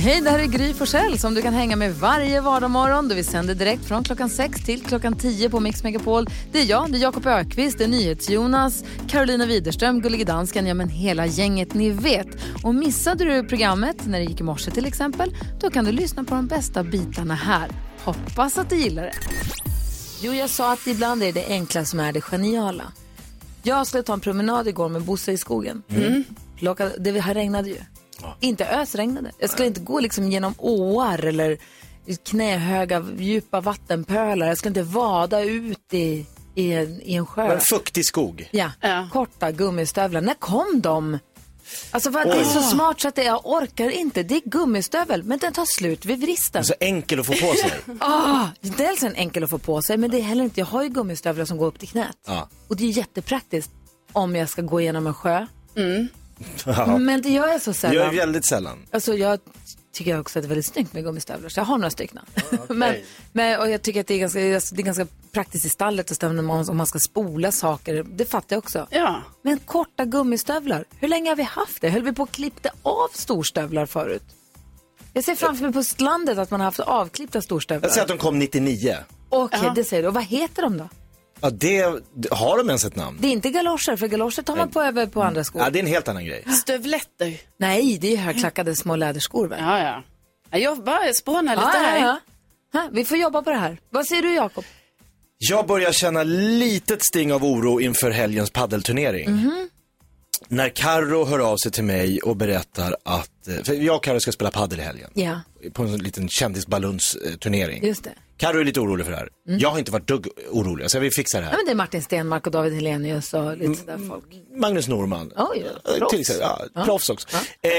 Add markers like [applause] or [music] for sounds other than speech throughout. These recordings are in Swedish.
Hej, det här är Gry Forssell som du kan hänga med varje vardagsmorgon. Vi sänder direkt från klockan 6 till klockan 10 på Mix Megapol. Det är jag, det är Jakob Ökvist, det är NyhetsJonas, Carolina Widerström, Gullige Dansken, ja men hela gänget ni vet. Och missade du programmet när det gick i morse till exempel, då kan du lyssna på de bästa bitarna här. Hoppas att du gillar det. Jo, jag sa att ibland är det enkla som är det geniala. Jag skulle ta en promenad igår med Bosse i skogen. Mm. Plocka, det här regnade ju. Inte ösregnade. Jag skulle inte gå liksom genom åar eller knähöga djupa vattenpölar. Jag skulle inte vada ut i, i, en, i en sjö. Men fuktig skog. Ja. korta gummistövlar. När kom de? Alltså för att det är så smart så att det, jag orkar inte. Det är gummistövel, men den tar slut vid vristen. Så enkel att få på sig. [laughs] Ah, dels är den enkel att få på sig, men det är heller inte, jag har ju gummistövlar som går upp till knät. Ja. Och det är jättepraktiskt om jag ska gå igenom en sjö. Ja. Men det gör jag så Det sällan. gör jag väldigt sällan. Alltså jag tycker också att det är väldigt snyggt med gummistövlar, så jag har några stycken. [laughs] men, men, och jag tycker att det är, ganska, alltså, det är ganska praktiskt i stallet att stämma om man, om man ska spola saker. Det fattar jag också. Ja. Men korta gummistövlar, hur länge har vi haft det? Höll vi på att klippa av storstövlar förut? Jag ser framför mig på landet att man har haft avklippta storstövlar. Jag säger att de kom 99. Okej, det säger du. Och vad heter de då? Ja, det, har de ens ett namn? Det är inte galoscher, för galoscher tar man på över på andra skor. Ja, det är en helt annan grej. Stövletter. Nej, det är ju högklackade små läderskor väl? Ja, ja. ja jag bara spånar lite Ja, här. ja. Ha, vi får jobba på det här. Vad säger du Jakob? Jag börjar känna litet sting av oro inför helgens paddelturnering. Mhm. När Karro hör av sig till mig och berättar att, eh, för jag och Karro ska spela paddel i helgen. Ja, På en liten kändisballonsturnering. just det. Karro är lite orolig för det här. Jag har inte varit dugg orolig, så vi fixar det Ja, här. men det är Martin Stenmark och David Helenius och lite sådär folk. Magnus Norman. Oj, ja. Eh. Till exempel, ja, proffs också. Eh,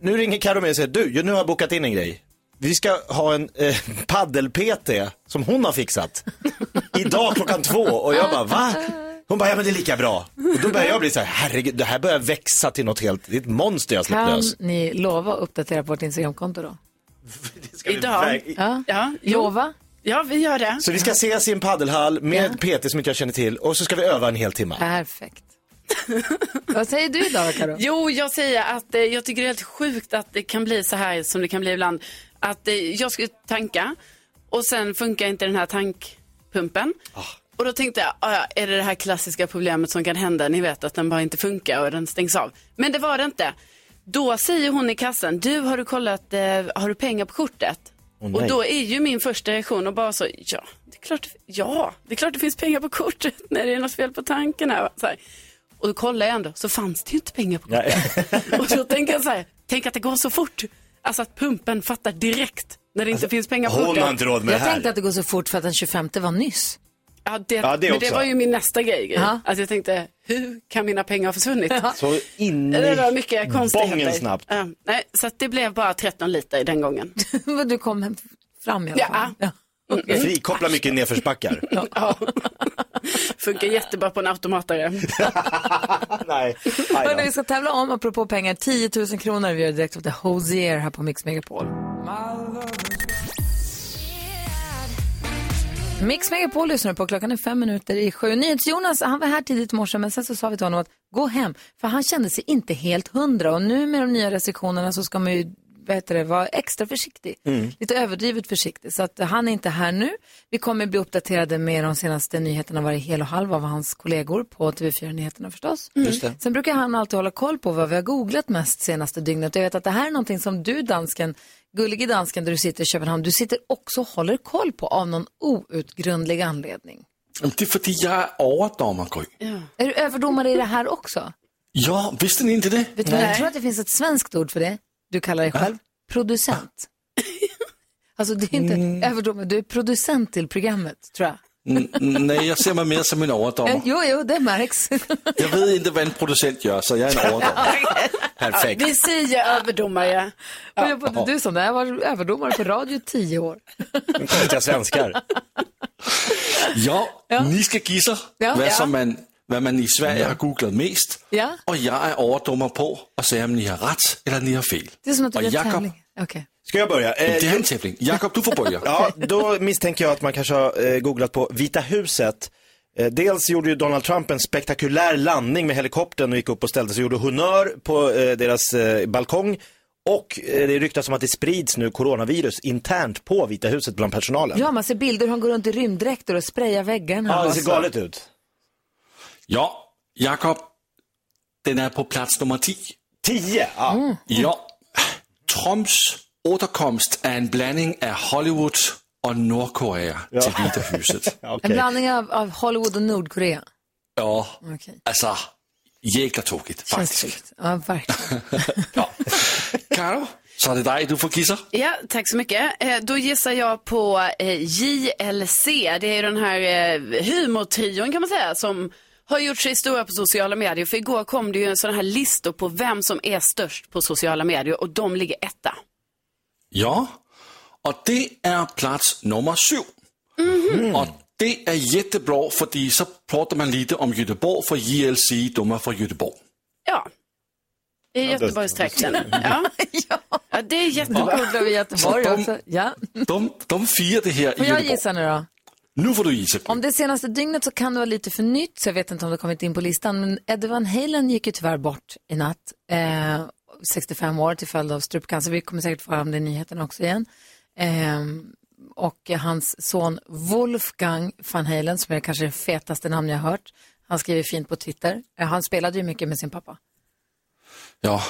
nu ringer Carro mig och säger, du, nu har jag bokat in en grej. Vi ska ha en eh, [laughs] paddel-PT som hon har fixat. [laughs] Idag klockan två. Och jag bara, va? Hon bara, ja men det är lika bra. Och då börjar jag bli så här, herregud, det här börjar växa till något helt, det är ett monster jag släppt Kan lös. ni lova att uppdatera på vårt Instagramkonto då? [laughs] Idag. Ja, Ja, lova. Ja, vi gör det. Så vi ska ses i en paddelhall med PT som inte jag känner till och så ska vi öva en hel timme. Perfekt. [laughs] Vad säger du idag Karo? Jo, jag säger att eh, jag tycker det är helt sjukt att det kan bli så här som det kan bli ibland. Att eh, jag ska tanka och sen funkar inte den här tankpumpen. Och då tänkte jag, ah, ja, är det det här klassiska problemet som kan hända? Ni vet att den bara inte funkar och den stängs av. Men det var det inte. Då säger hon i kassan, du har du kollat, eh, har du pengar på kortet? Åh, och då är ju min första reaktion och bara så, ja, det är klart, ja, det är klart det finns pengar på kortet [laughs] när det är något fel på tanken här. Så här. Och då kollar jag ändå, så fanns det ju inte pengar på kortet. [laughs] Och då tänker jag så här, tänk att det går så fort. Alltså att pumpen fattar direkt när det inte finns pengar på Hon kortet. har inte råd med det Jag här. tänkte att det går så fort för att den 25 var nyss. Ja, det, Ja, det men det var ju min nästa grej. Ja. Alltså jag tänkte, hur kan mina pengar ha försvunnit? Så in Det var i mycket konstigheter. bången snabbt. Ja, nej, så att det blev bara 13 liter den gången. [laughs] Men du kom hem fram i alla Ja. fall. Ja. Frikoppla mycket nedförsbackar. [laughs] Ja. Funkar jättebra på en automatare. [laughs] Nej. Hörrni, vi ska tävla om, apropå pengar, 10 000 kronor. Vi gör direkt efter Hosier här på Mix Megapol. Mix Megapol lyssnar på. Klockan är fem minuter i sju. NyhetsJonas, han var här tidigt i morse, men sen så sa vi till honom att gå hem, för han kände sig inte helt hundra. Och nu med de nya restriktionerna så ska man ju det, vara extra försiktig. Lite överdrivet försiktig. Så att han är inte här nu. Vi kommer bli uppdaterade med de senaste nyheterna varje hel och halv av hans kollegor på TV4-nyheterna förstås. Just det. Sen brukar han alltid hålla koll på vad vi har googlat mest senaste dygnet. Jag vet att det här är någonting som du dansken, gullige dansken där du sitter i Köpenhamn, du sitter också och håller koll på av någon outgrundlig anledning. Det är för att jag är överdomare, Gry. Är du överdomare i det här också? Ja, visste ni inte det? Vet du jag tror att det finns ett svenskt ord för det. Du kallar dig själv producent. Alltså det är inte överdomare, du är producent till programmet, tror jag. Nej, jag ser mig mer som en överdomare. Jo, jo, det märks. Jag vet inte vad en producent gör, så jag är en överdomare. [laughs] Perfekt. Vi säger överdomare. Och jag bara, du som det, jag var överdomare på radio i tio år. Konstiga svenskar. Ja, ni ska gissa Ja. vad Ja. som man vad man i Sverige har googlat mest. Ja. Och jag är överdomare på att säga om ni har rätt eller ni har fel. Det är som att det Och tävling. Okej. Ska jag börja? Eh, Det är en tävling. Jakob, du får börja. [laughs] Ja, då misstänker jag att man kanske har eh, googlat på Vita huset. Eh, dels gjorde ju Donald Trump en spektakulär landning med helikoptern och gick upp och ställde sig och gjorde honör på eh, deras eh, balkong. Och det ryktas om att det sprids nu coronavirus internt på Vita huset bland personalen. Ja, man ser bilder hur han går runt i rymddräkter och sprayar väggarna. Ja, det ser så. galet ut. Ja, Jakob, den är på plats nummer 10. 10! Ja. Mm. Ja, Trumps återkomst är en blandning av Hollywood och Nordkorea till Vita huset. En okej. blandning av, av Hollywood och Nordkorea. Ja, Okej. alltså jäkla tokigt faktiskt. Ja, verkligen. [laughs] Ja. Karo, så är det dig du får gissa. Ja, tack så mycket. Eh, Då gissar jag på eh, JLC. Det är den här eh, humortrion kan man säga som har gjort sig stora på sociala medier. För igår kom det ju en sån här listor på vem som är störst på sociala medier och de ligger etta. Ja, och det är plats nummer sju. Och det är jättebra för så pratar man lite om Göteborg för JLC, de är från Göteborg. Ja. I Göteborgstrakten. [laughs] Ja. ja, det är jättebra. Googlar vi Göteborg Så de- också. Ja. De, de firar det här i Får jag Göteborg. gissa nu då? Nu får du gissa. Om det senaste dygnet så kan det vara lite för nytt, så jag vet inte om det kommit in på listan. Men Eddie Van Halen gick ju tyvärr bort i natt. Eh, 65 år till följd av strupcancer. Vi kommer säkert få höra om det i nyheterna också igen. Eh, och hans son Wolfgang Van Halen, som är kanske det fetaste namn jag har hört. Han skriver fint på Twitter. Eh, han spelade ju mycket med sin pappa. Ja,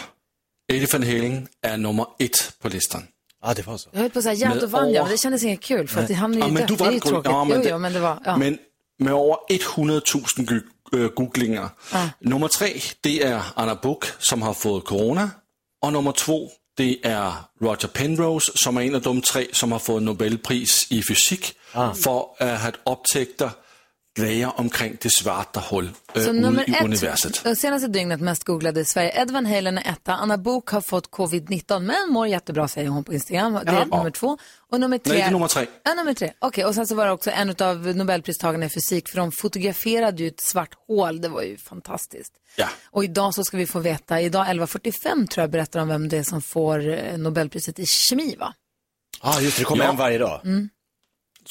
Eddie Van Halen är nummer ett på listan. Ja, det var så. Jag höll på att säga, ja då vann jag, men det kändes inget kul för att det hamnade Ja, ju men dött. du Det är vann ju kul. tråkigt. Ja, men jo, jo, men det var, ja. Men med över 100 000 gu- äh, googlingar. Nummer tre, det är Anna Book som har fått corona. Och nummer två, det är Roger Penrose som är en av de tre som har fått Nobelpris i fysik för att ha upptäckt grejer omkring det svarta hål äh, Så ute nummer i ett, universet. det senaste dygnet mest googlade i Sverige. Ed Van Halen är etta. Anna Bok har fått covid-19 men mår jättebra säger hon på Instagram. Det är nummer två. Och nummer tre. Nej, det är nummer tre. Ja, nummer tre. Okej, och sen så var det också en av Nobelpristagarna i fysik för de fotograferade ju ett svart hål. Det var ju fantastiskt. Ja. Och idag så ska vi få veta, idag 11.45 tror jag berättar om vem det är som får eh, Nobelpriset i kemi va? Ja, just det. Det kommer Ja. en varje dag.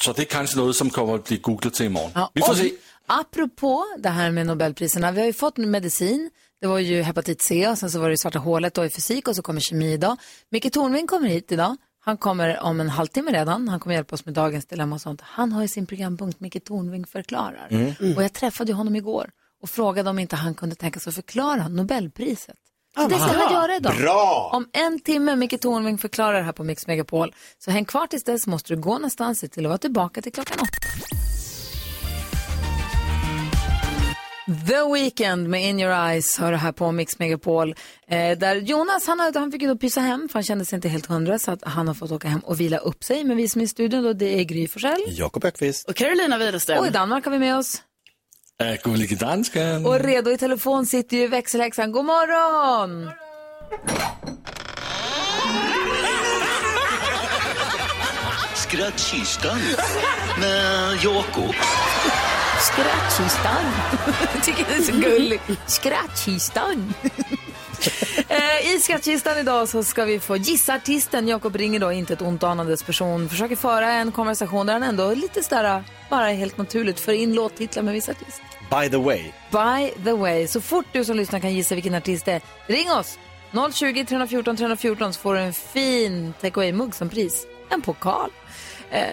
Så det är kanske något som kommer att bli googlat till imorgon. Ja, Vi får se. Apropå det här med Nobelpriserna, vi har ju fått medicin. Det var ju hepatit C och sen så var det svarta hålet då i fysik och så kommer kemi idag. Micke Tornving kommer hit idag. Han kommer om en halvtimme redan. Han kommer hjälpa oss med dagens dilemma och sånt. Han har ju sin programpunkt Micke Tornving förklarar. Och jag träffade ju honom igår och frågade om inte han kunde tänka sig att förklara Nobelpriset. Så det ska han göra idag. Bra! Om en timme Micke Tornving förklarar här på Mix Megapol. Så häng kvar tills dess måste du gå någonstans, se till att vara tillbaka till klockan åtta. The Weeknd med In Your Eyes hör här på Mix Megapol. Eh, där Jonas, han, har, han fick ju då pysa hem för han kände sig inte helt hundra så att han har fått åka hem och vila upp sig. Men vi som är i studion då, det är Gry Forssell. Jakob Ökvist. Och Carolina Widerström. Och i Danmark har vi med oss. Äh, gullige dansken. Och redo i telefon sitter ju växelhäxan. God morgon! Skrattkistan med Jakob. Skrattkistan. [laughs] Jag tycker det är så gulligt. Skrattkistan. Eh, I skrattkistan idag så ska vi få gissa artisten. Jakob ringer då inte ett ont anandes person. Försöker föra en konversation där han ändå lite sådär, bara helt naturligt för in låttitlar med vissa artister. By the way. By the way, så fort du som lyssnar kan gissa vilken artist det är, ring oss! 020 314 314 så får du en fin takeaway-mugg som pris. En pokal. Eh,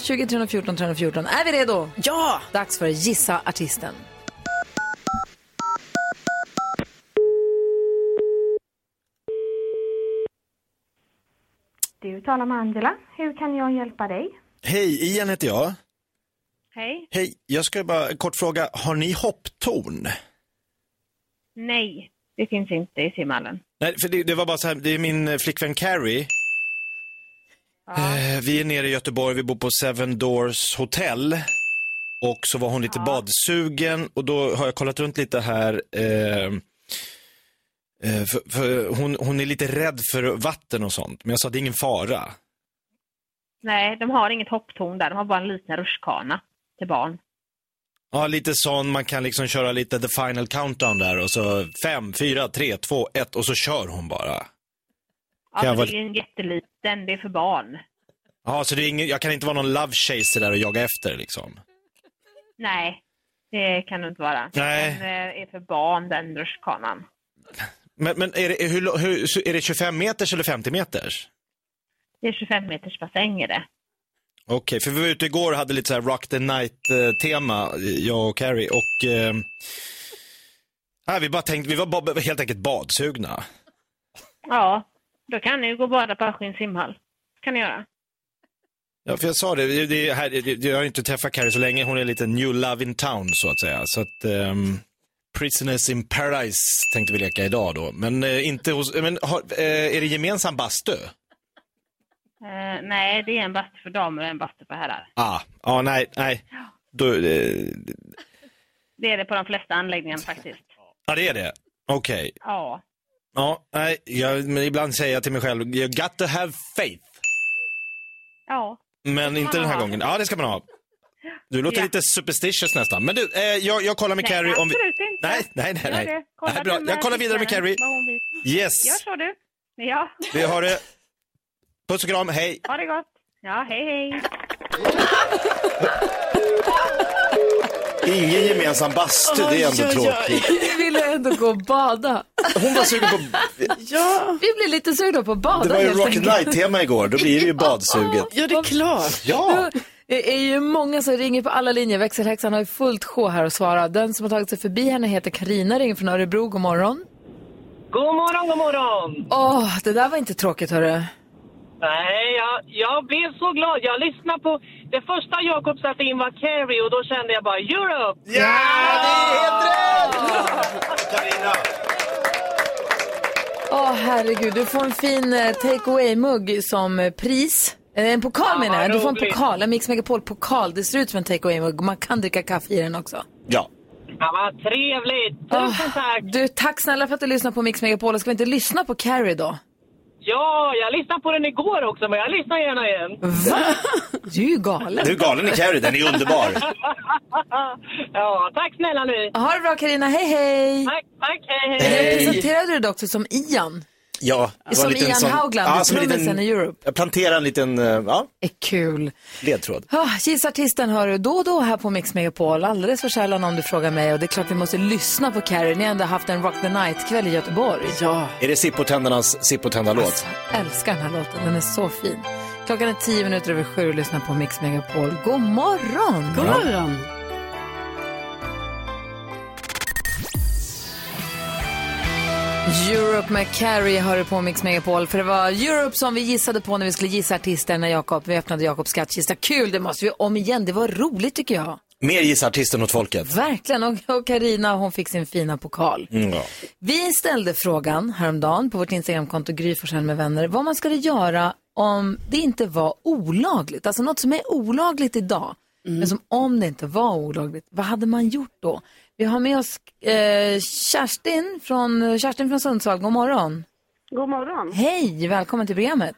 020 314 314. Är vi redo? Ja! Dags för Gissa artisten. Du talar med Angela. Hur kan jag hjälpa dig? Hej, Ian heter jag. Hej. Hej, jag ska bara kort fråga, har ni hopptorn? Nej, det finns inte i simhallen. Nej, för det, det var bara så här, det är min eh, flickvän Carrie. Eh, vi är nere i Göteborg, vi bor på Seven Doors Hotel. Och så var hon lite badsugen och då har jag kollat runt lite här. Eh, för, för hon, hon är lite rädd för vatten och sånt. Men jag sa, det är ingen fara. Nej, de har inget hopptorn där. De har bara en liten rutschkana till barn. Ja, lite sån, man kan liksom köra lite the final countdown där och så fem, fyra, tre, två, ett och så kör hon bara. Ja, för vara- det är ju en jätteliten, det är för barn. Ja, så det är ingen, jag kan inte vara någon love chaser där och jaga efter liksom. Nej, det kan du inte vara. Nej. Den eh, är för barn, den rutschkanan. Men, men är, det, hur, hur, är det 25 meters eller 50 meters? Det är 25 meters bassäng är det. Okej, för vi var ute igår och hade lite så här Rock the Night-tema, jag och Carrie. Och eh, nej, vi bara tänkte, vi var bara, helt enkelt badsugna. Ja, då kan ni ju gå och bada på Askims simhall. kan ni göra. Ja, för jag sa det, det, här, jag har inte träffat Carrie så länge, hon är lite new love in town så att säga. Så att, ehm, Prisoners in Paradise tänkte vi leka idag då. Men eh, inte hos, men har, eh, är det gemensam bastu? Eh, nej, det är en bastu för damer och en bastu för herrar. Ah, ah nej, nej. Då, eh, Det är det på de flesta anläggningarna faktiskt. ja, det är det. Okej. Ja. Ja, nej, jag, men ibland säger jag till mig själv, you got to have faith. Ja. Men inte den här gången. Ja, det ska man ha. Du låter Ja. lite superstitious nästan. Men du, eh, jag, jag kollar med Carrie om vi... absolut. Nej, nej, nej. Nej. det. Kolla nej bra. Jag kollar vidare med Carrie. Yes. Gör så du. Ja, Vi har det. Puss och kram, hej. ha det gott. Ja, hej hej. Ingen gemensam bastu, det är ändå Oj, oj, oj. tråkigt. Vi ville ändå gå och bada. Hon var sugen på... Ja, Vi blev lite sugna på att bada Det var ju helt Rock enkelt. Night-tema igår, då blir det ju badsuget. ja det är klart. Ja! Det är ju många som ringer på alla linjer. Växelhäxan har ju fullt sjå här att svara. Den som har tagit sig förbi henne heter Karina, ringer från Örebro. God morgon. God morgon, god morgon! Åh, det där var inte tråkigt hörru. Nej, jag, jag blev så glad. Jag lyssnade på... Det första Jakob satte in var Carrie och då kände jag bara Europe! Ja, det är helt rätt! Carina. Åh herregud, du får en fin eh, take away-mugg som eh, pris. Eh, En pokal menar jag. Du får en pokal, en Mix Megapol-pokal. Det ser ut som en take away-mugg. Man kan dricka kaffe i den också. Ja. Ja, vad trevligt! Tusen tack! du, tack snälla för att du lyssnar på Mix Megapol. Ska vi inte lyssna på Carrie då? Ja, jag lyssnade på den igår också, men jag lyssnar gärna igen. Va? Du är ju galen. Du är galen i Carrie, den är underbar. [laughs] ja, tack snälla nu! Ha det bra Karina. hej hej! Tack, tack, hej, hej! presenterade dig också som Ian. Ja, Som en liten Ian sån- Haugland, Ja, som en trummisen liten... i Europe. Jag planterar en liten, eh, ja, är kul. ledtråd. Ah, Gissartisten hör du då och då här på Mix Megapol. Alldeles för sällan om du frågar mig. Och det är klart vi måste lyssna på Carrie. Ni har ändå haft en Rock the Night-kväll i Göteborg. Ja. Är det Sippotändarnas Sippotändarlåt? Jag älskar den här låten. Den är så fin. Klockan är tio minuter över sju och lyssnar på Mix Megapol. God morgon! God morgon. Europe med Carrie hör du på Mix Megapol. För det var Europe som vi gissade på när vi skulle gissa artister när Jakob, vi öppnade Jakobs skattkista. Kul, det måste vi om igen. Det var roligt tycker jag. Mer gissartisten åt folket. Verkligen. Och, Carina hon fick sin fina pokal. Mm, ja. Vi ställde frågan häromdagen på vårt Instagramkonto Gry Forssell med vänner vad man skulle göra om det inte var olagligt. Alltså något som är olagligt idag, men som om det inte var olagligt, vad hade man gjort då? Vi har med oss eh, Kerstin, från, Kerstin från Sundsvall. God morgon. God morgon. Hej, välkommen till programmet.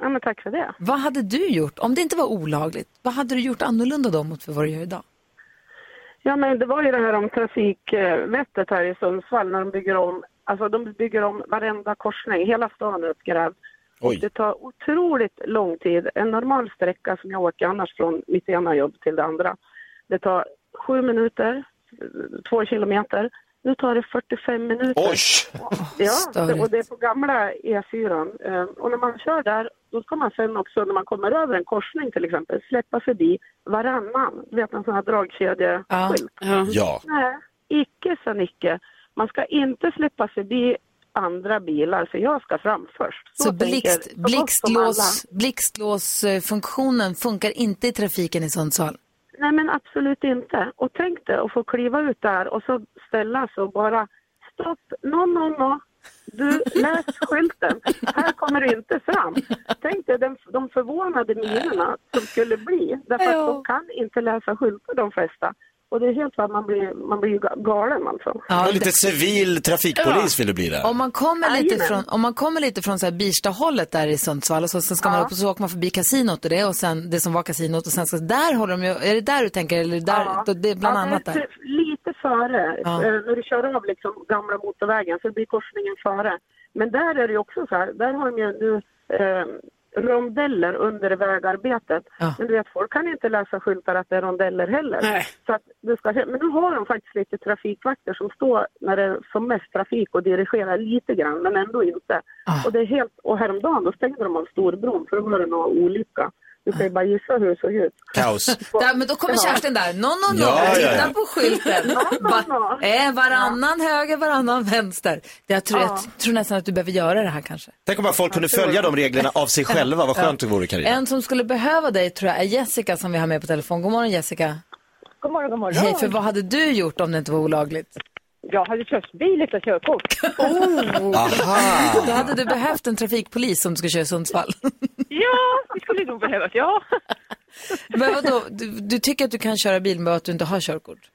Ja, men tack för det. Vad hade du gjort om det inte var olagligt? Vad hade du gjort annorlunda då mot för vad du gör idag? Ja, men det var ju det här om trafikvettet här i Sundsvall när de bygger om, alltså de bygger om varenda korsning, hela stan är uppgrävd. Oj. Det tar otroligt lång tid. En normal sträcka som jag åker annars från mitt ena jobb till det andra. Det tar sju minuter, två kilometer. Nu tar det 45 minuter. Oj! Ja, och det är på gamla E4. Eh, Och när man kör där, då ska man sen också när man kommer över en korsning till exempel, släppa förbi varannan. Du vet en sån här dragkedjeskylt. Ja. Ja. Nej, icke sa Nicke. Man ska inte släppa förbi andra bilar för jag ska fram först. Så blixt, så blixtlås, blixtlåsfunktionen funkar inte i trafiken i Sundsvall? Nej men absolut inte. Och tänk dig att få kliva ut där och så ställa sig och bara stopp, no, no, no. Du, läs skylten. Här kommer du inte fram. Tänk dig den, de förvånade minerna som skulle bli. Därför att de kan inte läsa skyltar de flesta. Och det är helt att man blir, man blir ju galen alltså. Ja, lite civil trafikpolis vill du bli där. Om man kommer lite Jajamän. från, om man kommer lite från så här Birsta-hållet där i Sundsvall och så, sen ska man upp och så åker man förbi kasinot och det och sen det som var kasinot och sen ska, där håller de ju, är det där du tänker eller där, Ja. då- det är bland Ja, annat det är där? typ Lite före, Ja. eh, när du kör av liksom gamla motorvägen så blir korsningen före. Men där är det ju också så här, där har de ju nu eh, rondeller under vägarbetet. Ja. Men du vet, folk kan inte läsa skyltar att det är rondeller heller. Nej. Så att du ska, men nu har de faktiskt lite trafikvakter som står när det är som mest trafik och dirigerar lite grann, men ändå inte. Ah. Och, det är helt, och häromdagen då stängde de av Storbron för då var det någon olycka. Du kan ju bara gissa hur det såg ut. Kaos. [laughs] Där, men då kommer Kerstin där, no, no, no, Ja, ja, titta ja. på skylten. no, Va, no. eh, varannan höger, varannan vänster. Jag tror, jag tror nästan att du behöver göra det här kanske. Tänk om bara folk kunde följa de reglerna av sig själva. Vad skönt det vore, Carina. En som skulle behöva dig tror jag är Jessica som vi har med på telefon. God morgon Jessica. God morgon, god morgon. Hej, för vad hade du gjort om det inte var olagligt? Jag hade kört bil utan körkort. Aha! Då hade du behövt en trafikpolis som ska köra i Sundsvall. [laughs] Ja, det skulle nog behövas, ja. Men vadå, du, du tycker att du kan köra bil med att du inte har körkort?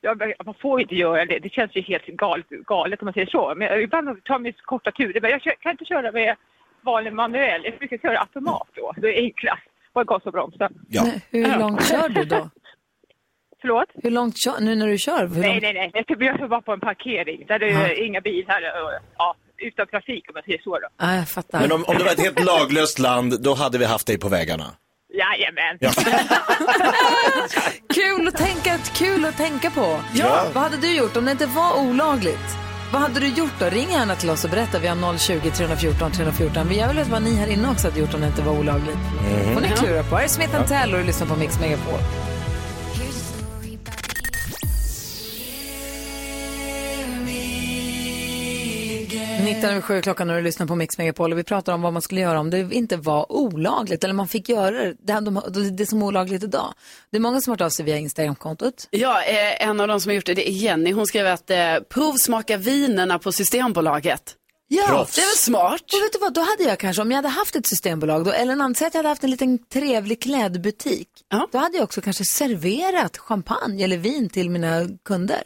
ja men man får inte göra det. Det känns ju helt galet, galet om man säger så. Men ibland tar man korta turer. Men jag kan inte köra med vanlig manuell. Jag brukar köra automat då. Det är enklast. Bara gas och bromsa. Ja. Nej, hur långt kör du då? Förlåt? Hur långt kör, nu när du kör? Hur Nej, långt? nej, nej. Jag typ- Jag kör bara på en parkering där det är inga bilar. Och, ja, utan trafik om man säger så då. Ja, jag fattar. Men om, om det var ett helt laglöst land, då hade vi haft dig på vägarna. Jajamän. Ja. [laughs] Kul att tänka, kul att tänka på. Ja. Vad hade du gjort om det inte var olagligt? Vad hade du gjort då? Ring gärna till oss och berätta. Vi har 020 314 314. Men jag vill veta vad ni här inne också hade gjort om det inte var olagligt. Mm. får ni klura på. Här är Smith Tell och du lyssnar på Mix Megapol. 19 över sju klockan när du lyssnar på Mix Megapol och vi pratar om vad man skulle göra om det inte var olagligt eller man fick göra det, det, de, det som är olagligt idag. Det är många som har hört av sig via Instagramkontot. Ja, eh, en av de som har gjort det, det är Jenny. Hon skrev att eh, provsmaka vinerna på Systembolaget. Ja, Proffs. Det är väl smart? Och vet du vad, då hade jag kanske, om jag hade haft ett systembolag, då, eller en annan, säg att jag hade haft en liten trevlig klädbutik, Ja. då hade jag också kanske serverat champagne eller vin till mina kunder.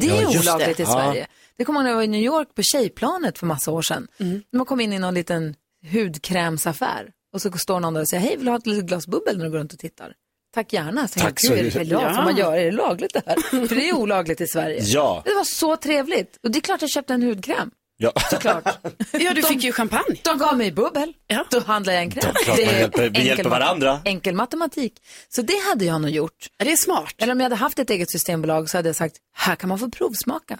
Det Ja, är olagligt det. i Ja. Det kommer jag när jag var i New York på Tjejplanet för massa år sedan. Mm. När man kom in i någon liten hudkrämsaffär och så står någon där och säger, hej vill du ha ett litet glas bubbel när du går runt och tittar? Tack gärna. Så Tack jag, så "Gud, är det, mycket." ja, får man göra? Är det lagligt det här? [laughs] För det är olagligt i Sverige. Ja. Det var så trevligt. Och det är klart jag köpte en hudkräm. Ja. Såklart. [laughs] Ja, du fick ju champagne. De gav mig bubbel, Ja. då handlar jag en kräm. Klart man hjälper- vi enkel hjälper varandra. Enkel matematik. Så det hade jag nog gjort. Det är smart. Eller om jag hade haft ett eget systembolag så hade jag sagt, här kan man få provsmaka.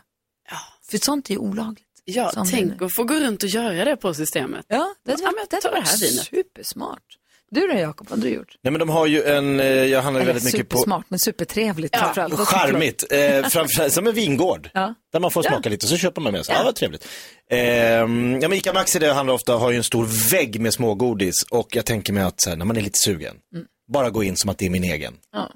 Ja. För sånt är ju olagligt. Ja, Sån tänk att få gå runt och göra det på systemet. Ja, det Ja, var, men det här vinet. supersmart. Du då Jakob, vad har du gjort? Nej men de har ju en, eh, jag handlar ju väldigt mycket på supersmart, men supertrevligt Ja, framförallt. charmigt. Eh, framförallt som en vingård. Ja. Där man får smaka lite och så köper man med sig. Ja, vad trevligt. Eh, ja, men Ica Maxi det handlar ofta har ju en stor vägg med smågodis och jag tänker mig att så här, när man är lite sugen, bara gå in som att det är min egen. Ja,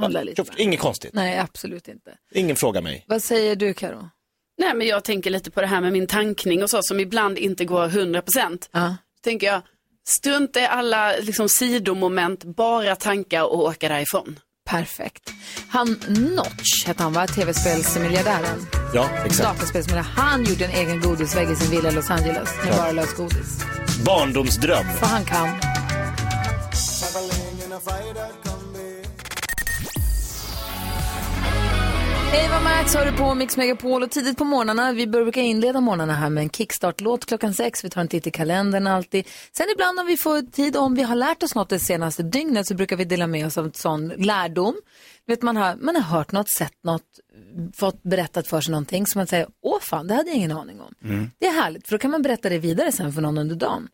handla lite. Inget konstigt. Nej, absolut inte. Ingen frågar mig. Vad säger du Karo? Nej, men jag tänker lite på det här med min tankning och så som ibland inte går 100 procent. Ja. tänker jag, strunta i alla liksom, sidomoment, bara tanka och åka därifrån. Perfekt. Han Notch hette han va? Tv-spelsmiljardären. Ja, exakt. Dataspelsmiljardär. Han gjorde en egen godisvägg i sin villa i Los Angeles med bara lösgodis. Barndomsdröm. För han kan. Eva Max har du på Mix Megapol och tidigt på morgnarna, vi brukar inleda morgnarna här med en kickstart-låt klockan sex, vi tar en titt i kalendern alltid. Sen ibland om vi får tid, om vi har lärt oss något det senaste dygnet så brukar vi dela med oss av en sån lärdom. Vet, man, har, man har hört något, sett något, fått berättat för sig någonting som man säger, åh fan, det hade jag ingen aning om. Det är härligt, för då kan man berätta det vidare sen för någon under dagen.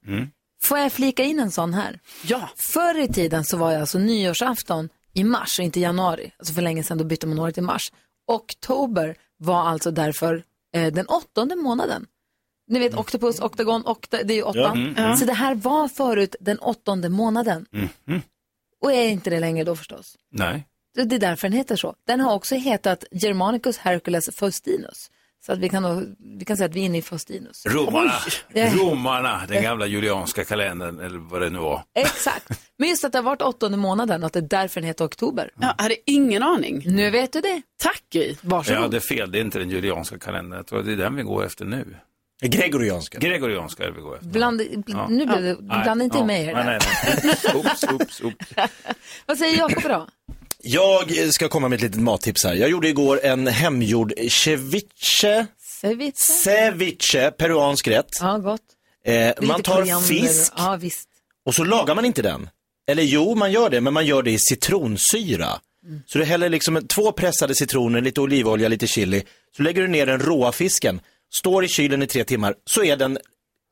Får jag flika in en sån här? Ja. Förr i tiden så var jag alltså nyårsafton i mars och inte januari. Alltså för länge sedan då bytte man året till mars. Oktober var alltså därför eh, den åttonde månaden. Ni vet Octopus, Octagon, okta, det är ju åttan. Ja, Så det här var förut den åttonde månaden. Och är inte det längre då förstås. Nej. Det är därför den heter så. Den har också hetat Germanicus Hercules Faustinus. Så att vi kan, nog- vi kan säga att vi är inne i Faustinus. Romarna, Oj. Ja. romarna, den gamla julianska kalendern eller vad det nu var. Exakt. Men just att det har varit åttonde månaden och att det är därför den heter oktober. Jag hade ingen aning. Nu vet du det. Tack Gry. Varsågod. Jag hade fel, det är inte den julianska kalendern. Jag tror att det är den vi går efter nu. Gregorianska. Gregorianska är det vi går efter. Bland, Ja. Nu blev det, Nej, blanda inte ja. in mig i det Nej, nej, nej. Oops, oops, oops. [laughs] Vad säger Jakob idag? Jag ska komma med ett litet mattips här. Jag gjorde igår en hemgjord ceviche, Ceviche. ceviche, peruansk rätt. Ja, gott. Eh, man tar koriander. fisk Ja, visst. och så lagar man inte den. Eller jo, man gör det, men man gör det i citronsyra. Mm. Så du häller liksom två pressade citroner, lite olivolja, lite chili. Så lägger du ner den råa fisken, står i kylen i tre timmar, så är den,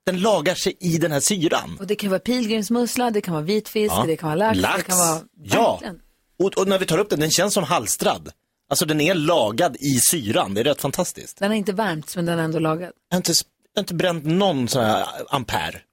den lagar sig i den här syran. Och det kan vara pilgrimsmussla, det kan vara vitfisk, Ja. det kan vara lax, Lax. det kan vara... Ja. Verkligen. Och, och när vi tar upp den, den känns som halstrad. Alltså den är lagad i syran, det är rätt fantastiskt. Den har inte värmts, men den är ändå lagad. Jag har inte, jag har inte bränt någon sån här ampere. [laughs]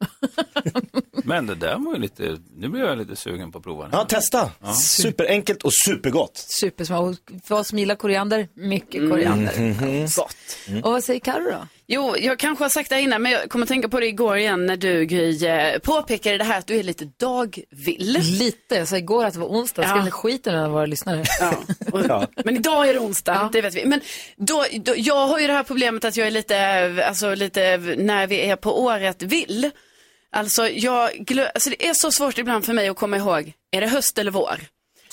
Men det där var ju lite, nu blir jag lite sugen på att prova. Ja, testa. Superenkelt och supergott. Supersmart. Och För oss som gillar koriander, mycket koriander. Mhm. Gott. Och vad säger Carro då? Jo, jag kanske har sagt det innan, men jag kommer tänka på det igår igen när du, Gry, eh, påpekade det här att du är lite dagvill. Lite. Jag sa igår att det var onsdag. Ska Ja. skita nu av våra lyssnare? [laughs] Ja. Men idag är det onsdag, det vet vi. Men då, då, jag har ju det här problemet att jag är lite, alltså lite när vi är på året vill. Alltså, jag glö- alltså det är så svårt ibland för mig att komma ihåg, är det höst eller vår?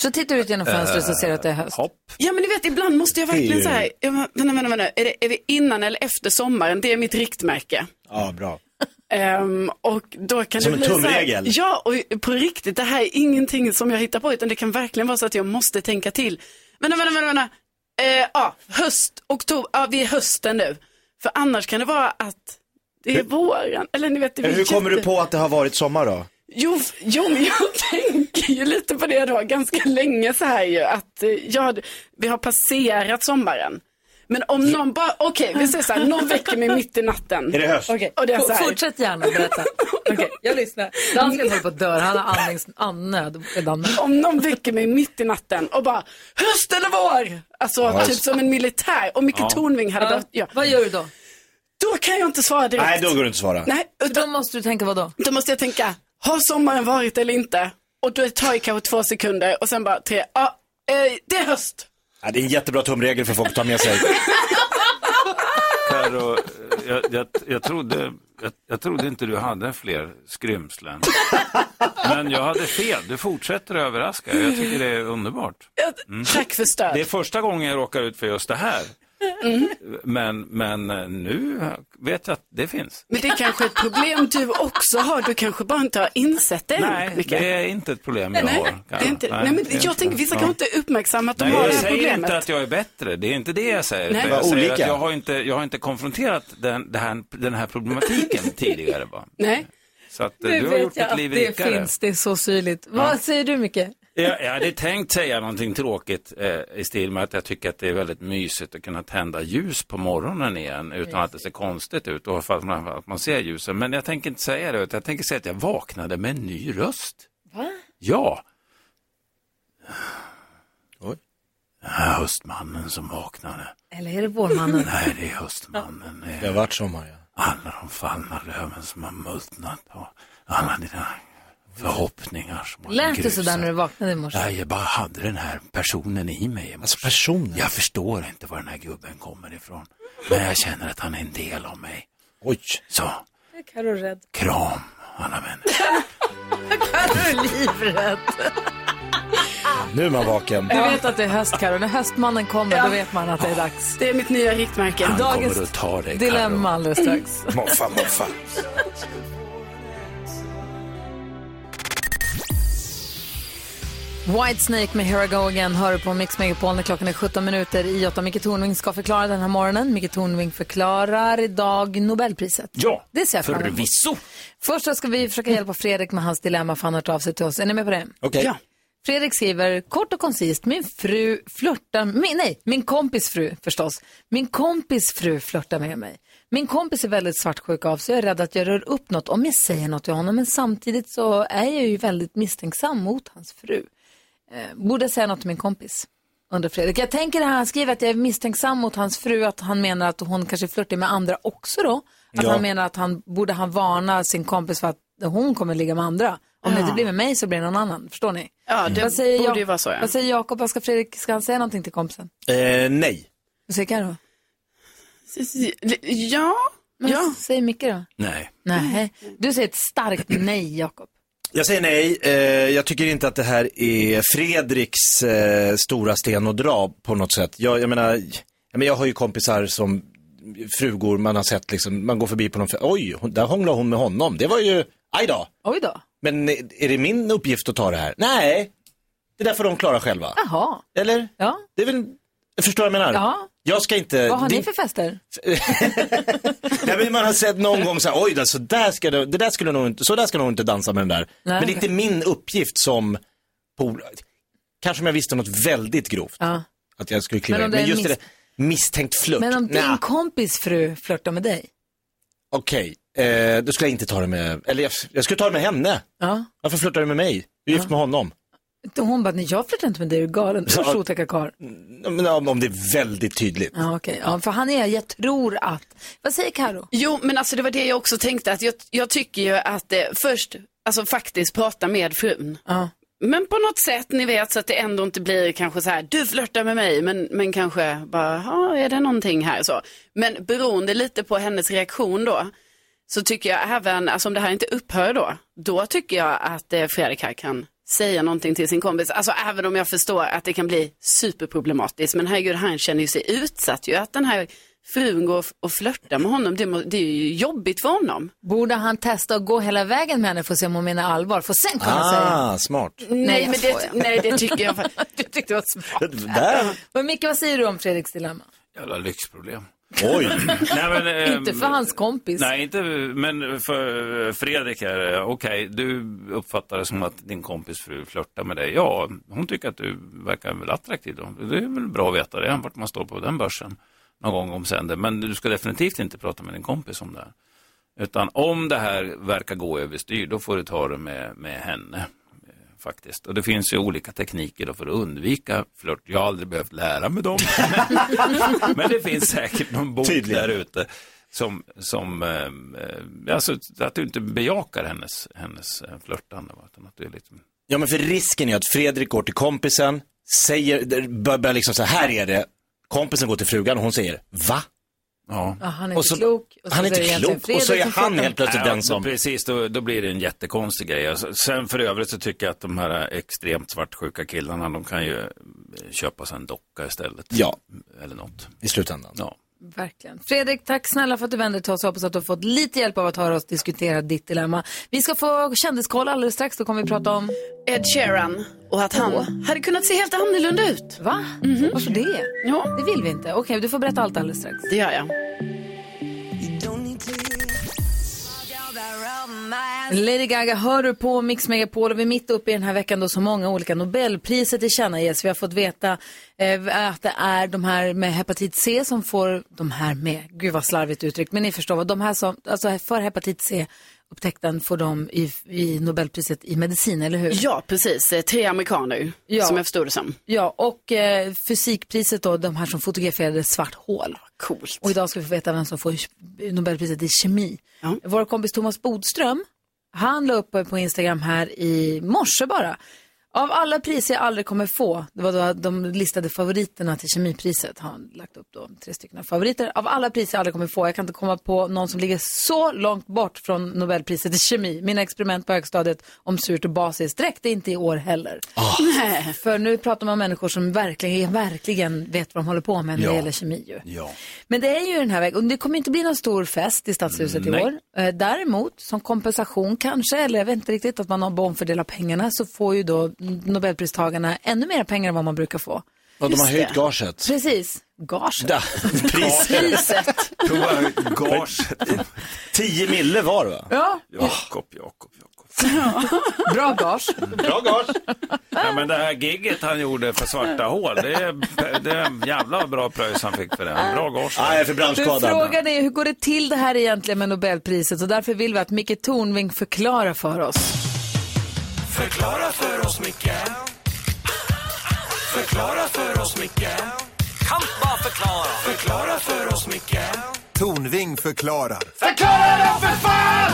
Så tittar du ut genom fönstret så ser du att det är höst. Hopp. Ja men ni vet, ibland måste jag verkligen Det så här, ja, men, vänta, vänta, vänta, är, det, är vi innan eller efter sommaren? Det är mitt riktmärke. Ja, bra. Ehm, och då kan Som det en bli så tumregel. här, ja, och på riktigt, det här är ingenting som jag hittar på, utan det kan verkligen vara så att jag måste tänka till. Vänta, vänta, vänta, vänta. Eh, ja, höst, oktober, ja, vi är hösten nu. För annars kan det vara att det är våren, eller ni vet, det Hur kommer du jätte- på att det har varit sommar då? Jo, jo, men jag [laughs] tänker ju lite på det då, ganska länge så här ju, att eh, ja, vi har passerat sommaren. Men om någon bara, okej, vi säger så här, någon väcker mig mitt i natten. Är det höst? Okej, Och det är så här- fortsätt gärna berätta. [laughs] Okej, jag lyssnar. Dansken håller på att dö. Han har andnings, redan. Om någon väcker mig mitt i natten och bara, höst eller vår? Alltså typ som en militär. Och Micke Ja. Tornving hade Ja. behövt, ja. Vad gör du då? Då kan jag inte svara direkt. Nej, då går det inte att svara. Nej, Då utan, måste du tänka vad då? då måste jag tänka, har sommaren varit eller inte? Och då tar det kanske två sekunder och sen bara tre, ja, eh, det är höst. Ja, det är en jättebra tumregel för folk att ta med sig. [laughs] Karo, jag, jag, jag, trodde, jag, jag trodde inte du hade fler skrymslen. Men jag hade fel. Du fortsätter att överraska. Jag tycker det är underbart. Ja, Tack för stöd. Det är första gången jag råkar ut för just det här. Mm. Men, men eh, nu vet jag att det finns. Men det är kanske ett problem du också har. Du kanske bara inte har insett det Nej, Micke. det är inte ett problem jag Nej, har. det är inte, nej, men det är jag tänker, vissa ja. kanske inte uppmärksammat att de Nej, har det jag här säger problemet. inte att jag är bättre. Det är inte det jag säger. Nej. Jag, säger olika. att jag, har inte, jag har inte konfronterat den, här, den här problematiken [laughs] tidigare. Bara. Nej. Så att, eh, Nu du har gjort vet jag att det rikare. finns. Det är så syrligt. Vad säger du Micke? Jag, jag hade tänkt säga någonting tråkigt eh, i stil med att jag tycker att det är väldigt mysigt att kunna tända ljus på morgonen igen utan att det ser konstigt ut och att man, att man ser ljusen. Men jag tänker inte säga det, utan jag tänker säga att jag vaknade med en ny röst. Va? Ja. Oj. Här höstmannen som vaknade. Eller är det vårmannen? Nej, det är höstmannen. Det har varit sommar, ja. alla de fallna löven som har multnat och alla dina förhoppningar som har Lät det sådär när du vaknade i morse? Nej, jag bara hade den här personen i mig. i morse. Alltså personen. Jag förstår inte var den här gubben kommer ifrån. Men jag känner att han är en del av mig. Oj. Så, Är Carro rädd? kram alla vänner. Carro är livrädd. Nu är man vaken. Du vet att det är höst Carro. När höstmannen kommer då vet man att det är dags. Det är mitt nya riktmärke. Han Dagens kommer att ta dig, Dilemma Karo. alldeles strax. Moffa, moffa. Whitesnake med Here I Go Again hör du på Mix Megapol när klockan är 17 minuter i 8. Micke Tornving ska förklara den här morgonen. Micke Tornving förklarar idag Nobelpriset. Ja, Det ser jag fram emot. förvisso. Först ska vi försöka hjälpa Fredrik med hans dilemma för han har hört av sig till oss. Är ni med på det? Okej. Ja. Fredrik skriver kort och koncist, min fru flörtar, min, nej, min kompis fru förstås. Min kompis fru flörtar med mig. Min kompis är väldigt svartsjuk av så jag är rädd att jag rör upp något om jag säger något till honom men samtidigt så är jag ju väldigt misstänksam mot hans fru. Eh, borde jag säga något till min kompis? undrar Fredrik. Jag tänker det här, han skriver att jag är misstänksam mot hans fru, att han menar att hon kanske flörtar med andra också då. Att Ja. han menar att han borde han varna sin kompis för att hon kommer ligga med andra. Om det Ja. inte blir med mig så blir det någon annan. Förstår ni? Ja, det vad säger borde ju vara så, ja. Vad säger Jakob? Vad ska Fredrik, ska han säga någonting till kompisen? Eh, nej. Vad säger Carro? Ja. Men Ja. Säg Micke då? Nej. Nej. Du säger ett starkt nej, Jakob. Jag säger nej. Eh, jag tycker inte att det här är Fredriks eh, stora sten att dra på något sätt. Jag, jag menar, jag, jag har ju kompisar som frugor man har sett liksom, man går förbi på någon, oj, hon, där hånglar hon med honom. Det var ju, aj då. Oj då. Men eh, är det min uppgift att ta det här? Nej, det där får de klara själva. Jaha. Eller? Ja. Det är väl, jag förstår vad jag menar. Ja. Jag ska inte... Vad har ni för fester? [laughs] Nej, men man har sett någon gång så här, oj, så där ska det, det där skulle nog inte, så där ska nog inte dansa med den där. Nej. Men det är inte min uppgift som pol... Kanske om jag visste något väldigt grovt, Ja. att jag skulle kliva Men Men just mis- det misstänkt flört. Men om din Nja, kompis fru flörtar med dig? Okej, eh, då skulle jag inte ta det med, eller jag, jag skulle ta det med henne. Ja. Varför flörtar du med mig? Du är gift med honom. Hon bara, nej jag flörtar inte med dig, är du galen? Ja. Usch, otäcka karl. Men om, om det är väldigt tydligt. Ja, okej. Ja, för han är, jag tror att, vad säger Karo? Jo, men alltså det var det jag också tänkte att jag, jag tycker ju att eh, först, alltså faktiskt prata med frun. Ja. Men på något sätt, ni vet, så att det ändå inte blir kanske så här, du flörtar med mig, men, men kanske bara, ja, är det någonting här så. Men beroende lite på hennes reaktion då, så tycker jag även, alltså om det här inte upphör då, då tycker jag att eh, Fredrik här kan säga någonting till sin kompis. Alltså även om jag förstår att det kan bli superproblematiskt, men herregud, han känner ju sig utsatt ju, att den här frun går och flörtar med honom, det, det är ju jobbigt för honom. Borde han testa att gå hela vägen med henne för att se om hon menar allvar? För sen kan han säga. Ah, smart. Nej, men det, nej, det tycker jag [laughs] Du tyckte det var smart. [laughs] Där. Men Micke, vad säger du om Fredriks dilemma? Jävla lyxproblem. Oj. Nej, men, [laughs] ehm, Inte för hans kompis. Nej, inte, men för Fredrik här, eh, okej, du uppfattar det som att din kompis fru flörtar med dig. Ja, hon tycker att du verkar väl attraktiv då. Det är väl bra att veta det, vart man står på den börsen någon gång om sänder. Men du ska definitivt inte prata med din kompis om det här. Utan om det här verkar gå överstyr, då får du ta det med, med henne. Faktiskt. Och det finns ju olika tekniker då för att undvika flört. Jag har aldrig behövt lära mig dem. [laughs] Men det finns säkert någon bok Tydligen. där ute som, som eh, alltså, att du inte bejakar hennes, hennes eh, flörtande. Utan att du är liksom, Ja, men för risken är att Fredrik går till kompisen, säger, börjar liksom så här är det. Kompisen går till frugan och hon säger, va? Ja. Ja, han är Och inte så- klok. Och så han är inte klok och så är han helt plötsligt den som... Precis, då, då blir det en jättekonstig grej. Alltså, sen för övrigt så tycker jag att de här extremt svartsjuka killarna, de kan ju eh, köpa sig en docka istället. Ja. Eller något. I slutändan. Ja. Verkligen. Fredrik, tack snälla för att du vände dig till oss. Jag hoppas att du har fått lite hjälp av att höra oss diskutera ditt dilemma. Vi ska få kändiskoll alldeles strax. Då kommer vi prata om... Ed Sheeran och att han Åh. hade kunnat se helt annorlunda ut. Va? Varför det? Ja, Det vill vi inte. Okej, du får berätta allt alldeles strax. det gör jag. Lady Gaga hör du på Mix Megapol och vi är mitt uppe i den här veckan då så många olika Nobelpriser tillkännages. Vi har fått veta eh, att det är de här med hepatit C som får, de här med, gud vad slarvigt uttryckt, men ni förstår vad, de här som, alltså för hepatit C upptäckten får de i, i Nobelpriset i medicin, eller hur? Ja, precis. Eh, Tre amerikaner, Ja. som jag förstod det som. Ja, och eh, fysikpriset då, de här som fotograferade svart hål. Coolt. Och idag ska vi få veta vem som får Nobelpriset i kemi. Ja. Vår kompis Thomas Bodström, han la upp på Instagram här i morse bara. Av alla priser jag aldrig kommer få, det var då de listade favoriterna till kemipriset, har han lagt upp då tre stycken favoriter. Av alla priser jag aldrig kommer få, jag kan inte komma på någon som ligger så långt bort från Nobelpriset i kemi. Mina experiment på högstadiet om surt och basiskt räckte inte i år heller. Nej. För nu pratar man om människor som verkligen, verkligen vet vad de håller på med när det Ja. gäller kemi ju. Ja. Men det är ju den här vägen, och det kommer inte bli någon stor fest i Stadshuset Nej. i år. Eh, Däremot, som kompensation kanske, eller jag vet inte riktigt, att man har omfördelat pengarna, så får ju då Nobelpristagarna ännu mer pengar än vad man brukar få. Och de har höjt gaget. Precis, gaget. Ja, [laughs] priset. Prova gaget. 10 mille var va? Ja, Jakob, Jakob, Jakob. bra gage. Bra gage. Ja, men det här gigget han gjorde för svarta hål, det är, det är en jävla bra pröjs han fick för det. Bra gage. Nej, för Du, branschskadad. frågan är hur går det till det här egentligen med Nobelpriset? Så därför vill vi att Micke Tornving förklarar för oss. Förklara för oss, Micke Förklara för oss, Micke Kan bara förklara Förklara för oss, Micke Tornving förklarar. Förklara då för fan!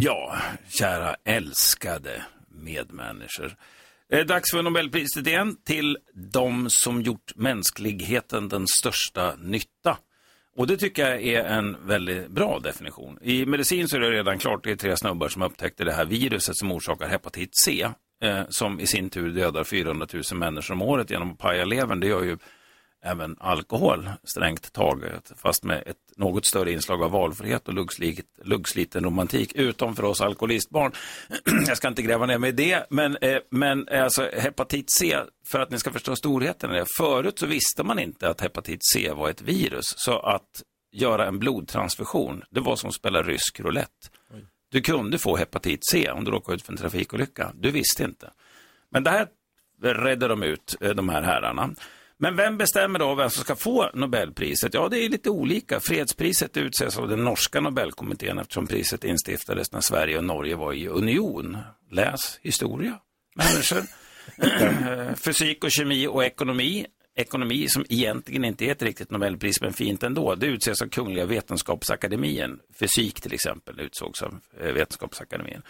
Ja, kära älskade medmänniskor. Det är dags för Nobelpriset igen till de som gjort mänskligheten den största nytta. Och det tycker jag är en väldigt bra definition. I medicin så är det redan klart, det är tre snubbar som upptäckte det här viruset som orsakar hepatit C, eh, som i sin tur dödar 400 000 människor om året genom att paja levern. Det gör ju även alkohol, strängt taget, fast med ett något större inslag av valfrihet och luggslit, luggsliten romantik, utom för oss alkoholistbarn. [clears throat] Jag ska inte gräva ner mig i det, men, eh, men eh, alltså hepatit C, för att ni ska förstå storheten i det, förut så visste man inte att hepatit C var ett virus, så att göra en blodtransfusion, det var som att spela rysk roulette. Du kunde få hepatit C om du råkade ut för en trafikolycka, du visste inte. Men det här redde de ut, eh, de här herrarna. Men vem bestämmer då vem som ska få Nobelpriset? Ja, det är lite olika. Fredspriset utses av den norska Nobelkommittén eftersom priset instiftades när Sverige och Norge var i union. Läs historia, människor. [clears throat] Fysik och kemi och ekonomi. Ekonomi som egentligen inte är ett riktigt Nobelpris, men fint ändå. Det utses av Kungliga Vetenskapsakademien. Fysik till exempel utsågs av eh, Vetenskapsakademien.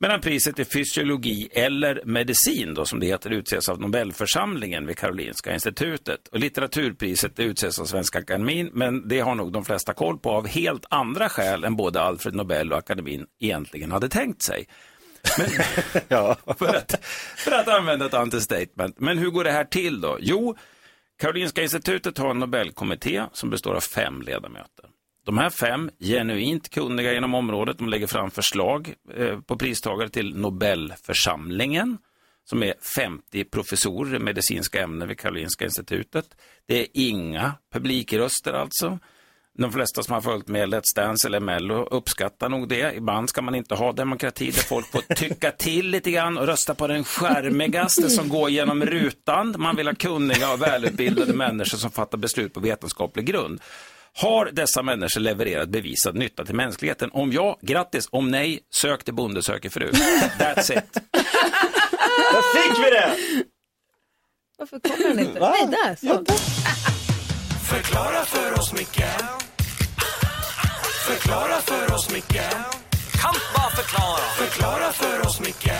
Medan priset i fysiologi eller medicin, då, som det heter, utses av Nobelförsamlingen vid Karolinska institutet. Och litteraturpriset utses av Svenska akademin, men det har nog de flesta koll på av helt andra skäl än både Alfred Nobel och akademin egentligen hade tänkt sig. Men, [laughs] ja, [laughs] för, att, för att använda ett understatement. Men hur går det här till då? Jo, Karolinska institutet har en Nobelkommitté som består av fem ledamöter. De här fem, genuint kunniga inom området, de lägger fram förslag eh, på pristagare till Nobelförsamlingen, som är 50 professorer i medicinska ämnen vid Karolinska institutet. Det är inga publikröster alltså. De flesta som har följt med Let's Dance eller Mello uppskattar nog det. Ibland ska man inte ha demokrati där folk får tycka till lite grann och rösta på den skärmigaste som går genom rutan. Man vill ha kunniga och välutbildade människor som fattar beslut på vetenskaplig grund. Har dessa människor levererat bevisad nytta till mänskligheten? Om ja, grattis. Om nej, sök till Bonde söker fru. That's it. Där fick vi det! Varför kommer den inte? Va? Nej, där. Så. Förklara för oss, Micke Förklara för oss, Micke Kan bara förklara Förklara för oss, Micke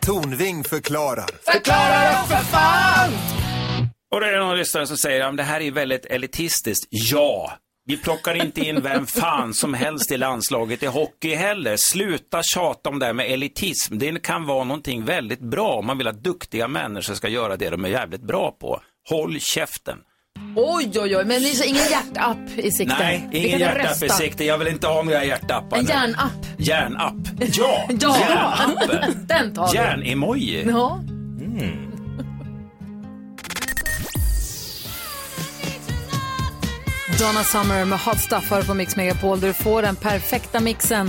Tornving förklarar. Förklara då för fan! Och det är någon lyssnare som säger att det här är väldigt elitistiskt. Ja, vi plockar inte in vem fan som helst i landslaget i hockey heller. Sluta tjata om det här med elitism. Det kan vara någonting väldigt bra om man vill att duktiga människor ska göra det de är jävligt bra på. Håll käften. Oj, oj, oj, men det är så ingen hjärtapp i sikte. Nej, ingen hjärtapp i sikte. Jag vill inte ha några hjärtappar. En hjärnapp. Järnapp. Ja, [laughs] Ja. järnappen. Den tar vi. Järn-emoji. Ja. Donna Summer med Hot Stuff här på Mix Megapol där du får den perfekta mixen.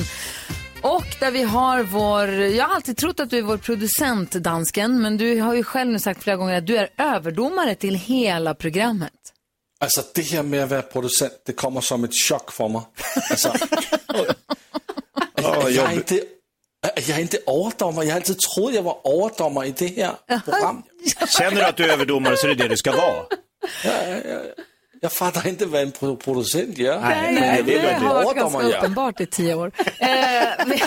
Och där vi har vår, jag har alltid trott att du är vår producent, dansken, men du har ju själv nu sagt flera gånger att du är överdomare till hela programmet. Altså, det her med at være producent, det kommer som et chok for mig. [laughs] Altså, jeg, er ikke, jeg er ikke overdommer. Jeg har altid troet, jeg var overdommer i det her program. Känner du att du är överdomare så är det det du ska vara. Jeg, jeg, jeg fatter ikke, hvad en pro- producent gør. Nej, ved, det en har varit ganska uppenbart i tio år. [laughs] Eh, vi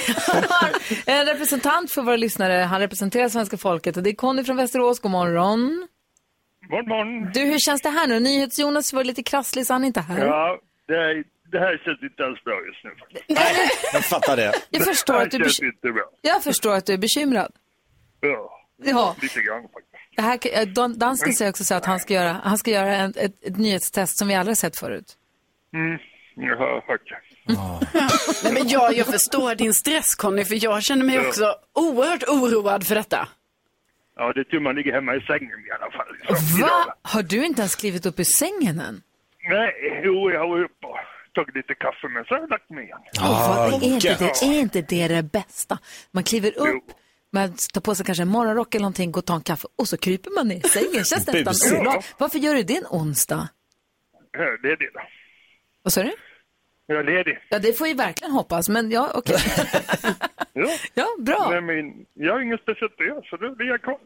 har en representant för våra lyssnare. Han representerar svenska folket och det är Conny från Västerås. God morgon. God morgon. Du, hur känns det här nu? NyhetsJonas var lite krasslig så han är inte här. Ja, det, här- det här känns inte alls bra just nu. faktiskt. Jag fattar det. Jag förstår det att du inte. Jag förstår att du är bekymrad. Ja, Ja. lite grann faktiskt. Det här, eh, Dan- dansken säger också så att han ska göra, han ska göra en, ett, ett nyhetstest som vi aldrig har sett förut. Mm, jag har hört det. [laughs] Nej, men jag, jag förstår din stress Conny, för jag känner mig också oerhört oroad för detta. Ja, det är tur man ligger hemma i sängen i alla fall. Idag. Va? Har du inte ens klivit upp ur sängen än? Nej, jo, jag var uppe och tagit lite kaffe, men så har jag lagt mig igen. Åh, vad- är, inte det, är inte det det bästa? Man kliver upp, man tar på sig kanske en morgonrock eller någonting, går och tar en kaffe och så kryper man i sängen. Känns Busigt. [laughs] nästan olagligt. Varför gör du det en onsdag? Jag är ledig då. Vad sa du? Jag är ledig. Ja, det får vi verkligen hoppas, men ja, okej. [laughs] Ja. ja, bra. Nej, men jag har inget speciellt att göra, så då blir jag kvar.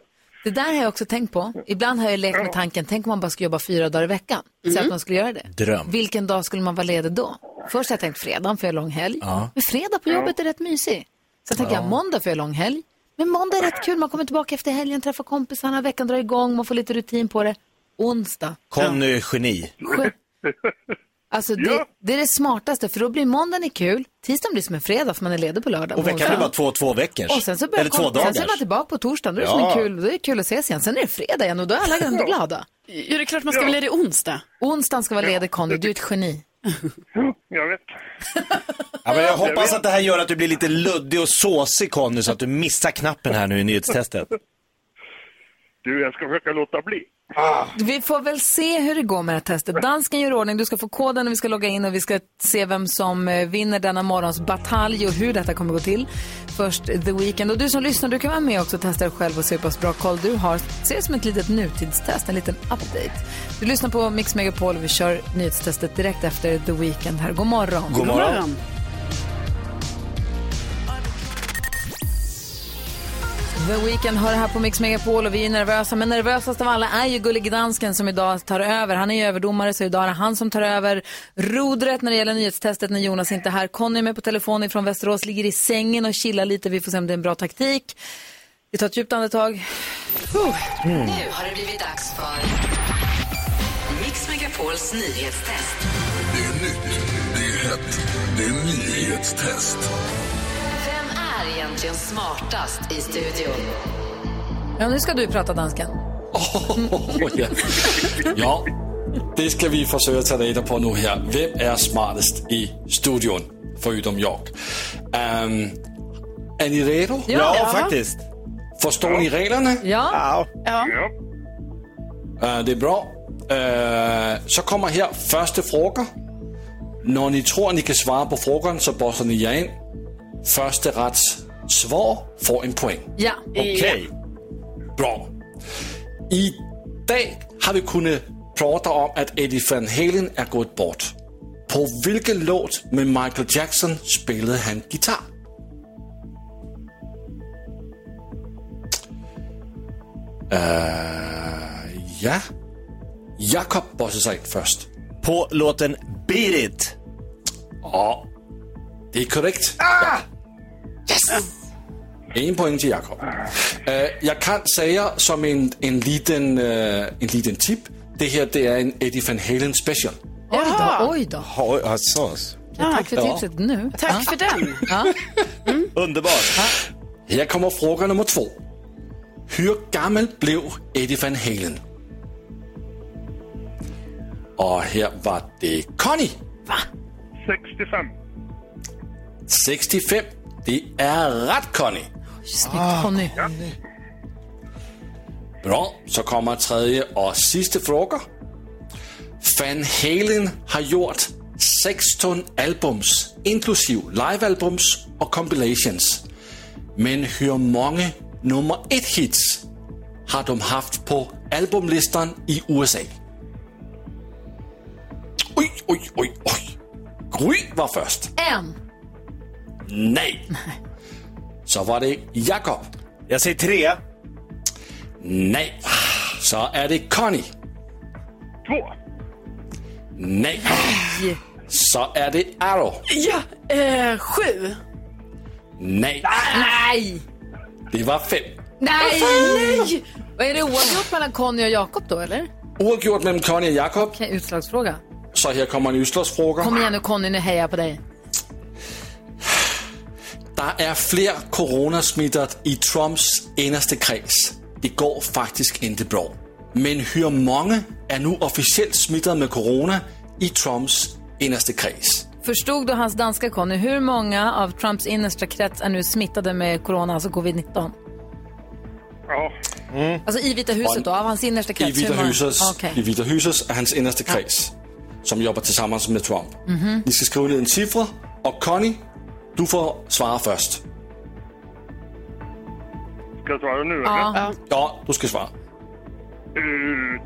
Det där har jag också tänkt på. Ibland har jag lekt med tanken, tänk om man bara skulle jobba fyra dagar i veckan. Så att man skulle göra det. Dröm. Vilken dag skulle man vara ledig då? Först har jag tänkt fredag för jag har lång helg. Ja. Men fredag på jobbet är rätt mysig. Sen tänker Ja. jag måndag för jag har lång helg. Men måndag är rätt kul, man kommer tillbaka efter helgen, träffar kompisarna, veckan drar igång, man får lite rutin på det. Onsdag. Conny är geni. Alltså det, det är det smartaste, för då blir måndagen är kul, tisdagen blir som en fredag för man är ledig på lördag. Och veckan blir bara två två veckors. Och sen så börjar Eller två kom- sen så är dagars. man tillbaka på torsdagen, då är det, som Ja. en kul, då är det kul att ses igen. Sen är det fredag igen och då är alla ändå glada. Ja, det är klart man ska vara ledig onsdag. Onsdagen ska vara ledig Conny, du är ett geni. Jag vet. Ja, men jag hoppas att det här gör att du blir lite luddig och såsig Conny så att du missar knappen här nu i nyhetstestet. Du, jag ska försöka låta bli. Vi får väl se hur det går med det här testet. Dansken gör ordning, du ska få koden och vi ska logga in och vi ska se vem som eh, vinner denna morgons batalj och hur detta kommer gå till. Först The Weeknd. Och du som lyssnar, du kan vara med också och testa dig själv och se hur pass bra koll du har. Se det som ett litet nutidstest, en liten update. Du lyssnar på Mix Megapol och vi kör nyhetstestet direkt efter The Weeknd här. God morgon. God morgon. God morgon. The Weeknd hör här på Mix Megapol och vi är nervösa. Men nervösast av alla är ju Gullig Dansken som idag tar över. Han är ju överdomare så idag är det han som tar över rodret när det gäller nyhetstestet när Jonas inte är här. Conny är med på telefon från Västerås, ligger i sängen och chillar lite. Vi får se om det är en bra taktik. Vi tar ett djupt andetag. Nu har det blivit dags för Mix Megapols nyhetstest. Det är nytt, det är hett, det är nyhetstest. Egentligen smartast i studion? Ja, nu ska du prata dansken. Åh, [laughs] ja. ja, det ska vi försöka ta reda på nu här. Vem är smartast i studion, förutom jag? Um, är ni redo? Ja, Ja. faktiskt. Förstår ni reglerna? Ja. Ja. Uh, det är bra. Uh, så kommer här första fråga. När ni tror ni kan svara på frågan så bossar ni jer in. Första rätt svar får en poäng. Ja. Okej. Bra. Idag har vi kunnat prata om att Eddie Van Halen är gått bort. På vilken låt med Michael Jackson spelade han gitarr? Uh, ja. Jakob bossar sig in först. På låten Beat It. Ja, det är korrekt. Ja. Yes! En poäng till Jakob. Uh, jag kan säga som en, en, liten, uh, en liten tip. Det här det är en Eddie Van Halen special. Oj då, oj då. Oj, alltså. Tack för Ja. tipset nu. Tack Ja. för den. Ja. Underbart. Här kommer fråga nummer två. Hur gammal blev Eddie Van Halen? Och här var det Conny. 65. 65. Det är rätt Conny. Snyggt Conny. Bra, så kommer tredje och sista fråga. Van Halen har gjort 16 albums, inklusive livealbums och compilations. Men hur många nummer ett hits har de haft på albumlistan i USA? Oj, oj, oj, oj. Gry var först. En. Nej. [laughs] Så var det Jakob. Jag säger tre. Nej. Så är det Conny. Två. Nej. Så är det Arrow. Ja, eh, sju. Nej. Nej! Det var fem. Nej! Nej! Vad är det oavgjort mellan Conny och Jakob då eller? Oavgjort mellan Conny och Jakob. Okej, utslagsfråga. Så här kommer en utslagsfråga. Kom igen nu Conny, nu hejar jag på dig. Der er flere coronasmittet i Trumps inderste kreds. Det går faktisk ikke bra. Men hur många är nu officiellt smittade med corona i Trumps innerste kreds? Förstod du hans danska Conny, hur många av Trumps innersta krets är nu smittade med corona, alltså covid-19? Ja. Alltså i Vita huset då, av hans innersta I krets? hur Vita? Husets, Okej. I Vita Husets är hans innerste kreds, som jobbar tillsammans med Trump. Mhm. Ni ska skriva ner en siffra, och Conny, du får svara först. Ska jag svara nu Ja. eller? Ja, du ska svara. Uh,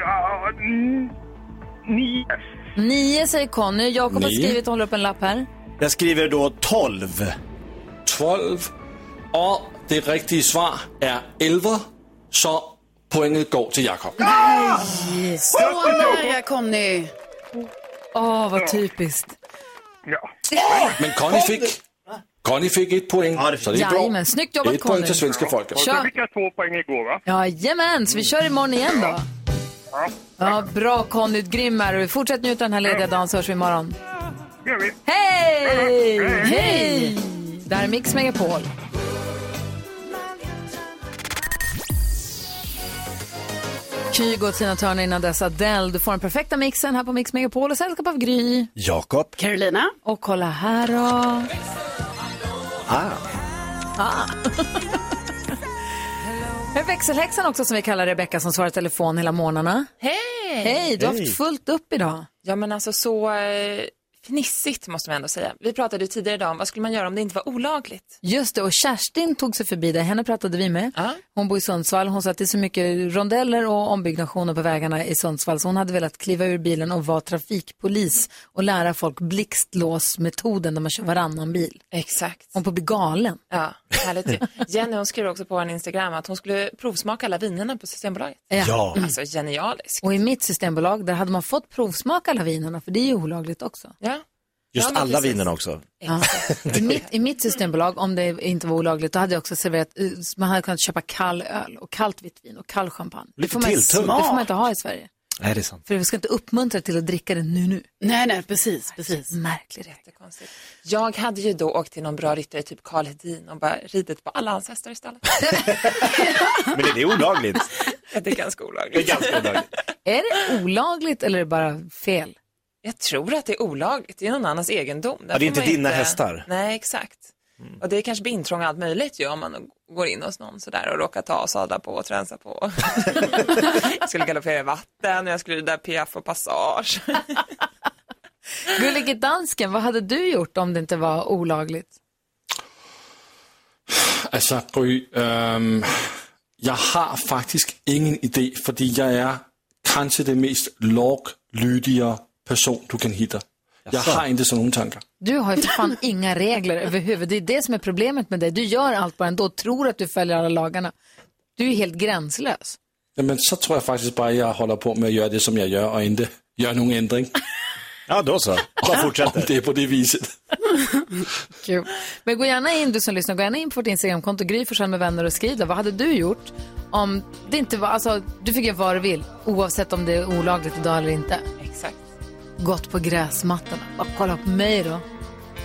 ja, n- nio. Nio säger Conny. Jakob har Nio. skrivit och håller upp en lapp här. Jag skriver då 12. 12. Och det riktiga svar är 11, så poängen går till Jakob. Så nära Conny. Åh, vad typiskt. Ja. Men Conny fick, Conny fick ett poäng, så det är bra. Jajamän, snyggt jobbat, Ett poäng Conny. till svenska folket. Och så Kör. fick jag två poäng igår va? Jajamän, så vi kör imorgon igen då. Ja. Ja, bra Conny, grym är du. Fortsätt njuta den här lediga dagen så hörs vi imorgon. gör vi. Hej! Hej! Det här är Mix Megapol. Kygo och Tina Turner innan dess Adele. Du får den perfekta mixen här på Mix Megapol och sällskap av Gry. Jakob. Carolina. Och kolla här då. Ah. Ah. [laughs] Med växelhäxan också som vi kallar Rebecka som svarar telefon hela morgnarna. Hej! Hej, du har haft fullt upp idag. Ja, men alltså så eh, fnissigt måste man ändå säga. Vi pratade ju tidigare idag om vad skulle man göra om det inte var olagligt? Just det, och Kerstin tog sig förbi det. Henne pratade vi med. Hon bor i Sundsvall. Hon sa att det är så mycket rondeller och ombyggnationer på vägarna i Sundsvall så hon hade velat kliva ur bilen och vara trafikpolis och lära folk blixtlåsmetoden när man kör varannan bil. Exakt. Hon på att bli galen. Ja, härligt. Jenny hon skrev också på en Instagram att hon skulle provsmaka alla vinerna på Systembolaget. Ja. Alltså genialiskt. Och i mitt systembolag där hade man fått provsmaka alla vinerna för det är ju olagligt också. Ja. Just Ja, alla precis. vinerna också. Ja. [laughs] I, mitt, I mitt systembolag, om det inte var olagligt, då hade jag också serverat, eh, man hade kunnat köpa kall öl och kallt vitt vin och kall champagne. Det får, man, det får man inte ha i Sverige. Nej, det är sant. För vi ska inte uppmuntra till att dricka det nu nu. Nej, nej, precis, precis. Märklig rätt. Jättekonstigt. Jag hade ju då åkt till någon bra ryttare, typ Karl Hedin och bara ridit på alla hans hästar istället. [laughs] Men är det olagligt? Det är ganska olagligt. Det är ganska olagligt. Är det olagligt eller är det bara fel? Jag tror att det är olagligt. Det är någon annans egendom. Där Ja, det är inte dina hästar. Nej, exakt. Och det kanske blir intrång allt möjligt ju om man går in hos någon sådär och råkar ta och sadla på och tränsa på. [laughs] jag skulle galoppera i vatten och jag skulle rida piaff och passage. [laughs] Gullige dansken, vad hade du gjort om det inte var olagligt? Altså, Gry, øhm, jeg har faktisk ingen idé, fordi jeg er kanskje det mest laglydige person, du kan hitta. Jag har inte sådan nogle tanker. Du har ju för fan [laughs] inga regler överhuvud. Det är det som är problemet med dig. Du gör allt bara ändå och tror att du följer alla lagarna. Du är helt gränslös. Jamen, så tror jeg faktisk bare, jeg holder på med at gøre det, som jeg gør, og ikke gøre nogen ændring. [laughs] Ja, då så. Bara Om fortsätter. det är på det viset. [laughs] Kul. Men gå gärna in, du som lyssnar, gå gärna in på vårt Instagramkonto, Gry Forssell med vänner och skriv. Vad hade du gjort om det inte var, alltså du fick göra vad du vill, oavsett om det är olagligt idag eller inte. Exakt. Gått på gräsmattorna. Bara kolla på mig då.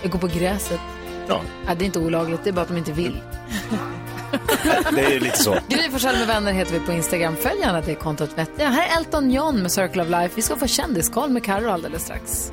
Jag går på gräset. Ja, Ja, det är inte olagligt, det är bara att de inte vill. [laughs] det är lite så. [laughs] Gry Forssell med vänner heter vi på Instagram. Följ gärna det kontot. Vet jag. Här är Elton John med Circle of Life. Vi ska få kändiskoll med Carro alldeles strax.